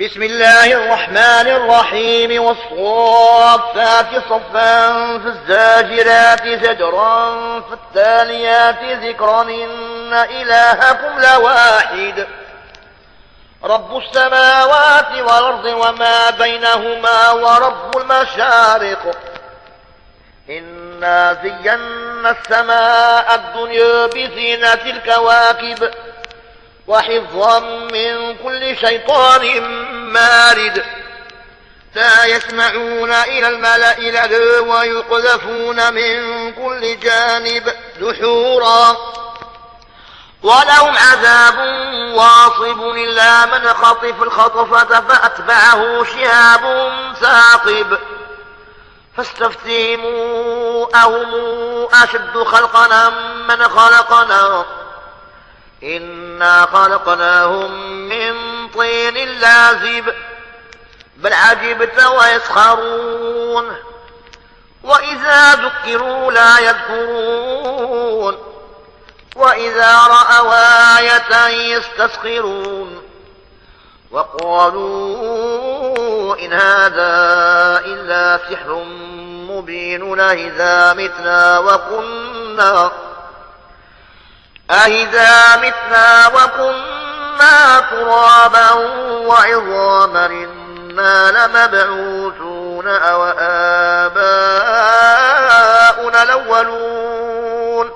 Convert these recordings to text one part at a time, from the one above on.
بسم الله الرحمن الرحيم والصافات صفا فالزاجرات زجرا فالتاليات ذكرا إن إلهكم لواحد. رب السماوات والأرض وما بينهما ورب المشارق. إنا زينا السماء الدنيا بزينة الكواكب. وحفظا من كل شيطان مارد. لا يسمعون إلى الملأ لدى ويقذفون من كل جانب دحورا. ولهم عذاب واصب إلا من خطف الخطفة فأتبعه شهاب ثاقب. فاستفتهموا أهم أشد خلقنا من خلقنا. إنا خلقناهم من طين لازب بل عجبت ويسخرون وإذا ذكروا لا يذكرون وإذا رأوا آية يستسخرون وقالوا إن هذا إلا سحر مبين إذا متنا وكنا أإذا متنا وكنا ترابا وعظاما إنا لمبعوثون أو آباؤنا الأولون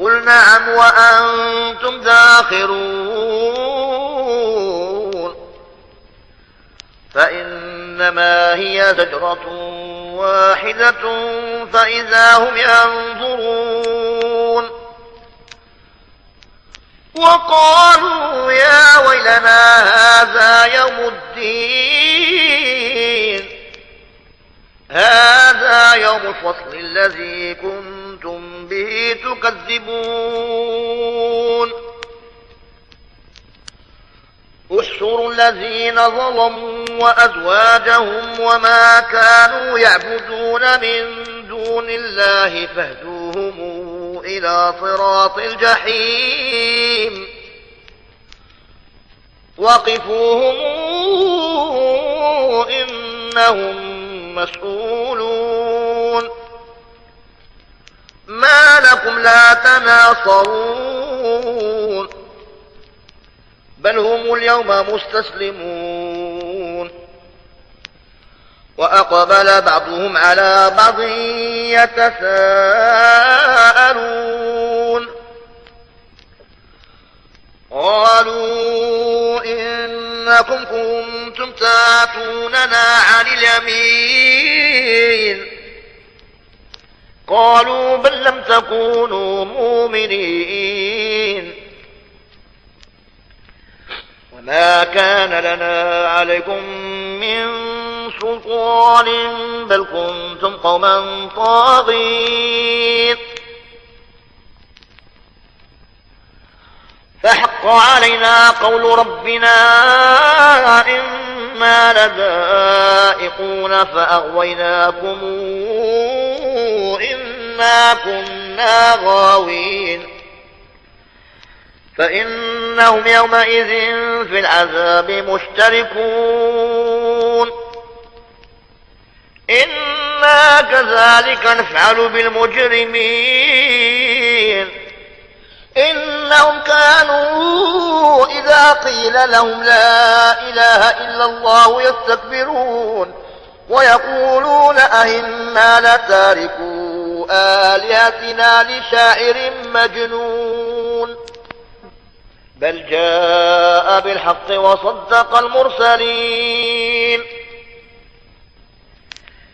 قل نعم وأنتم داخرون فإنما هي زجرة واحدة فإذا هم ينظرون وقالوا يا ويلنا هذا يوم الدين. هذا يوم الفصل الذي كنتم به تكذبون. احشروا الذين ظلموا وأزواجهم وما كانوا يعبدون من دون الله فاهدوهم إلى صراط الجحيم. وقفوهم إنهم مسؤولون. ما لكم لا تناصرون. بل هم اليوم مستسلمون. وأقبل بعضهم على بعض يتساءلون. قالوا إنكم كنتم تاتوننا عن اليمين. قالوا بل لم تكونوا مؤمنين. وما كان لنا عليكم من سلطان بل كنتم قوما طاغين فحق علينا قول ربنا إنا لذائقون فأغويناكم إنا كنا غاوين فإنهم يومئذ في العذاب مشتركون إنا كذلك نفعل بالمجرمين. إنهم كانوا إذا قيل لهم لا إله إلا الله يستكبرون ويقولون أئنا لتاركوا آلهتنا لشاعر مجنون. بل جاء بالحق وصدق المرسلين.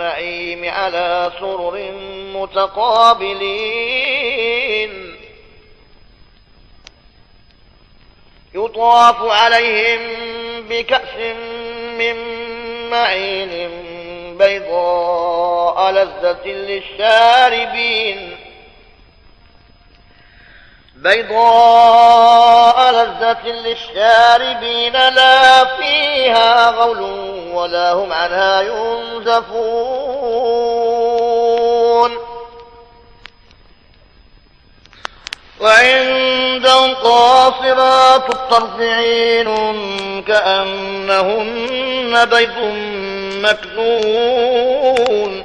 النعيم على سرر متقابلين. يطاف عليهم بكأس من معين بيضاء لذة للشاربين. بيضاء لذة للشاربين لا فيها غول ولا هم عنها ينزفون. وعندهم قاصرات الطرف عين كأنهن بيض مكنون.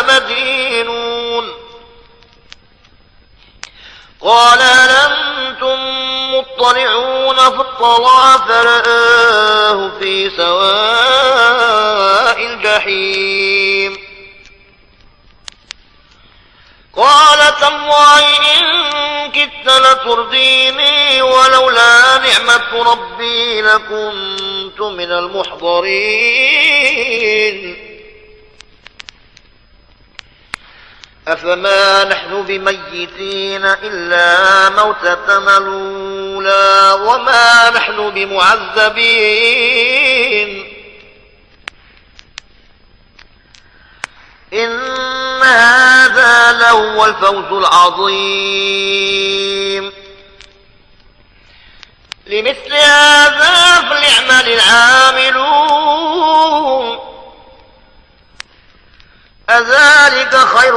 لمدينون قال هل أنتم مطلعون فاطلع فرآه في سواء الجحيم. قال تالله إن كدت لترديني ولولا نعمة ربي لكنت من المحضرين. أفما نحن بميتين إلا موتة الأولى وما نحن بمعذبين. إن هذا لهو الفوز العظيم. لمثل هذا فليعمل العاملون أذلك خير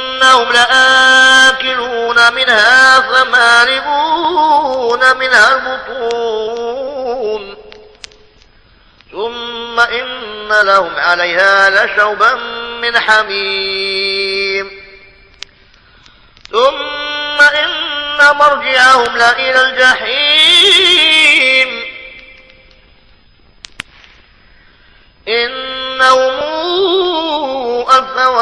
فإنهم لآكلون منها فمالئون منها البطون. ثم إن لهم عليها لشوبا من حميم. ثم إن مرجعهم لإلى الجحيم. إنهم ألفوا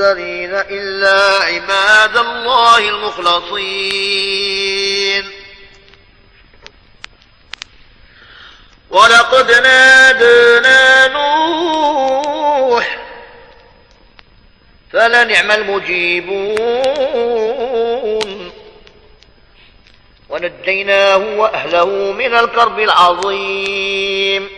إلا عباد الله المخلصين. ولقد نادانا نوح فلنعم المجيبون. ونجيناه وأهله من الكرب العظيم.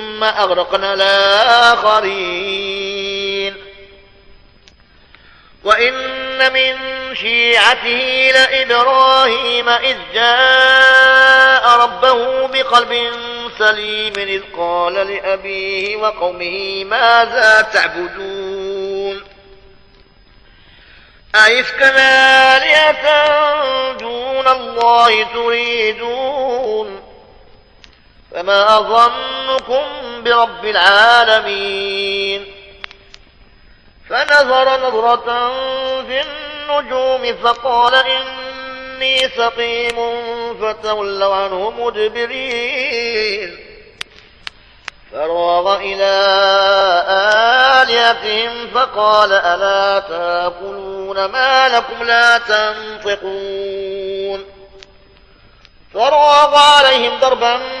أغرقنا الآخرين. وإن من شيعته لإبراهيم إذ جاء ربه بقلب سليم إذ قال لأبيه وقومه ماذا تعبدون؟ آلهة دون الله تريدون فما ظنكم برب العالمين. فنظر نظرة في النجوم فقال إني سقيم فتولوا عنه مدبرين. فراغ إلى آليتهم فقال ألا تأكلون ما لكم لا تنطقون. فراغ عليهم ضربا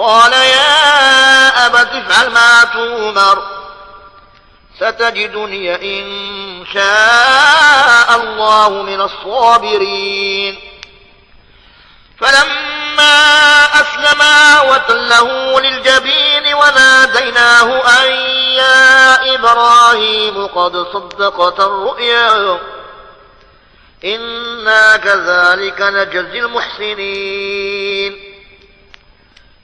قال يا أبت افعل ما تؤمر ستجدني إن شاء الله من الصابرين. فلما أسلما وتله للجبين وناديناه أن يا إبراهيم قد صدقت الرؤيا. إنا كذلك نجزي المحسنين.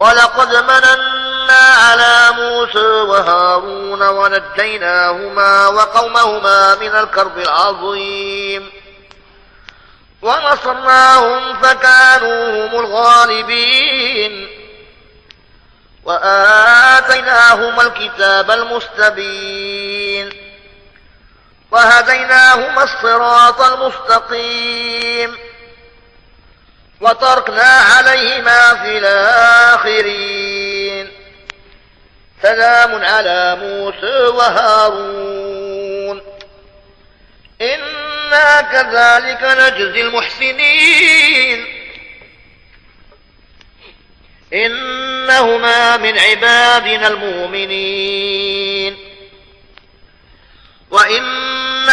ولقد مننا على موسى وهارون ونجيناهما وقومهما من الكرب العظيم. ونصرناهم فكانوا هم الغالبين. وآتيناهما الكتاب المستبين. وهديناهما الصراط المستقيم. وتركنا عليهما في الآخرين. سلام على موسى وهارون. إنا كذلك نجزي المحسنين. إنهما من عبادنا المؤمنين. وإن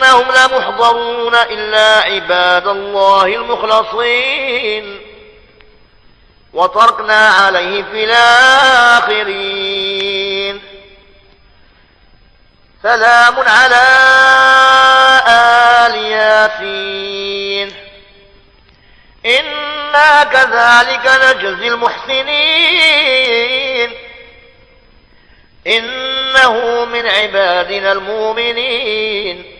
فإنهم لمحضرون إلا عباد الله المخلصين. وتركنا عليه في الآخرين. سلام على آل ياسين. إنا كذلك نجزي المحسنين. إنه من عبادنا المؤمنين.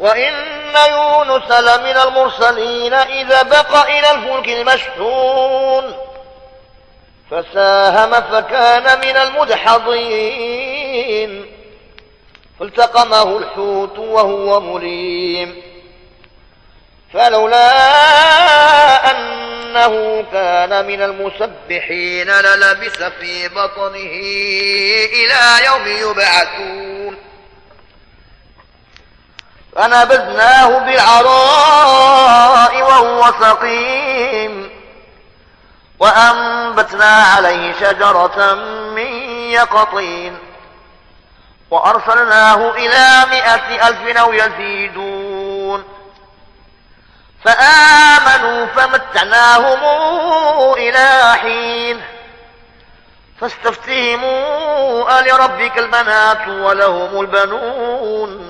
وإن يونس لمن المرسلين إذا بقى إلى الفلك المشحون فساهم فكان من المدحضين فالتقمه الحوت وهو مليم فلولا أنه كان من المسبحين للبس في بطنه إلى يوم يبعثون فنبذناه بالعراء وهو سقيم. وأنبتنا عليه شجرة من يقطين. وأرسلناه إلى مائة ألف أو يزيدون. فآمنوا فمتعناهم إلى حين. فاستفتهموا ألربك البنات ولهم البنون.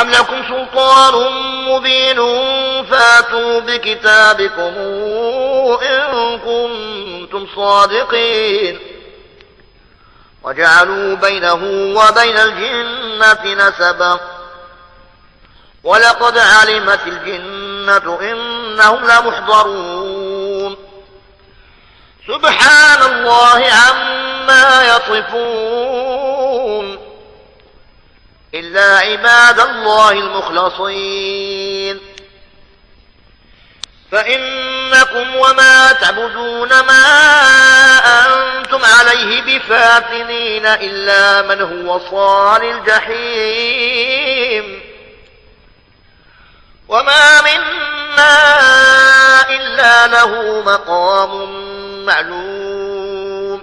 أم لكم سلطان مبين فاتوا بكتابكم إن كنتم صادقين وجعلوا بينه وبين الجنة نسبا ولقد علمت الجنة إنهم لمحضرون سبحان الله عما يصفون إلا عباد الله المخلصين. فإنكم وما تعبدون ما أنتم عليه بفاتنين إلا من هو صال الجحيم. وما منا إلا له مقام معلوم.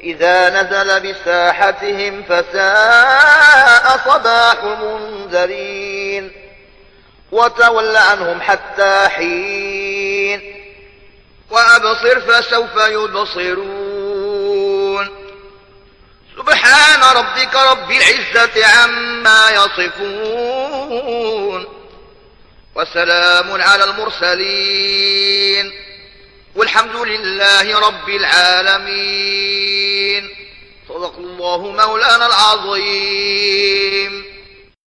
فإذا نزل بساحتهم فساء صباح المنذرين وتول عنهم حتى حين وأبصر فسوف يبصرون سبحان ربك رب العزة عما يصفون وسلام على المرسلين والحمد لله رب العالمين صدق الله مولانا العظيم.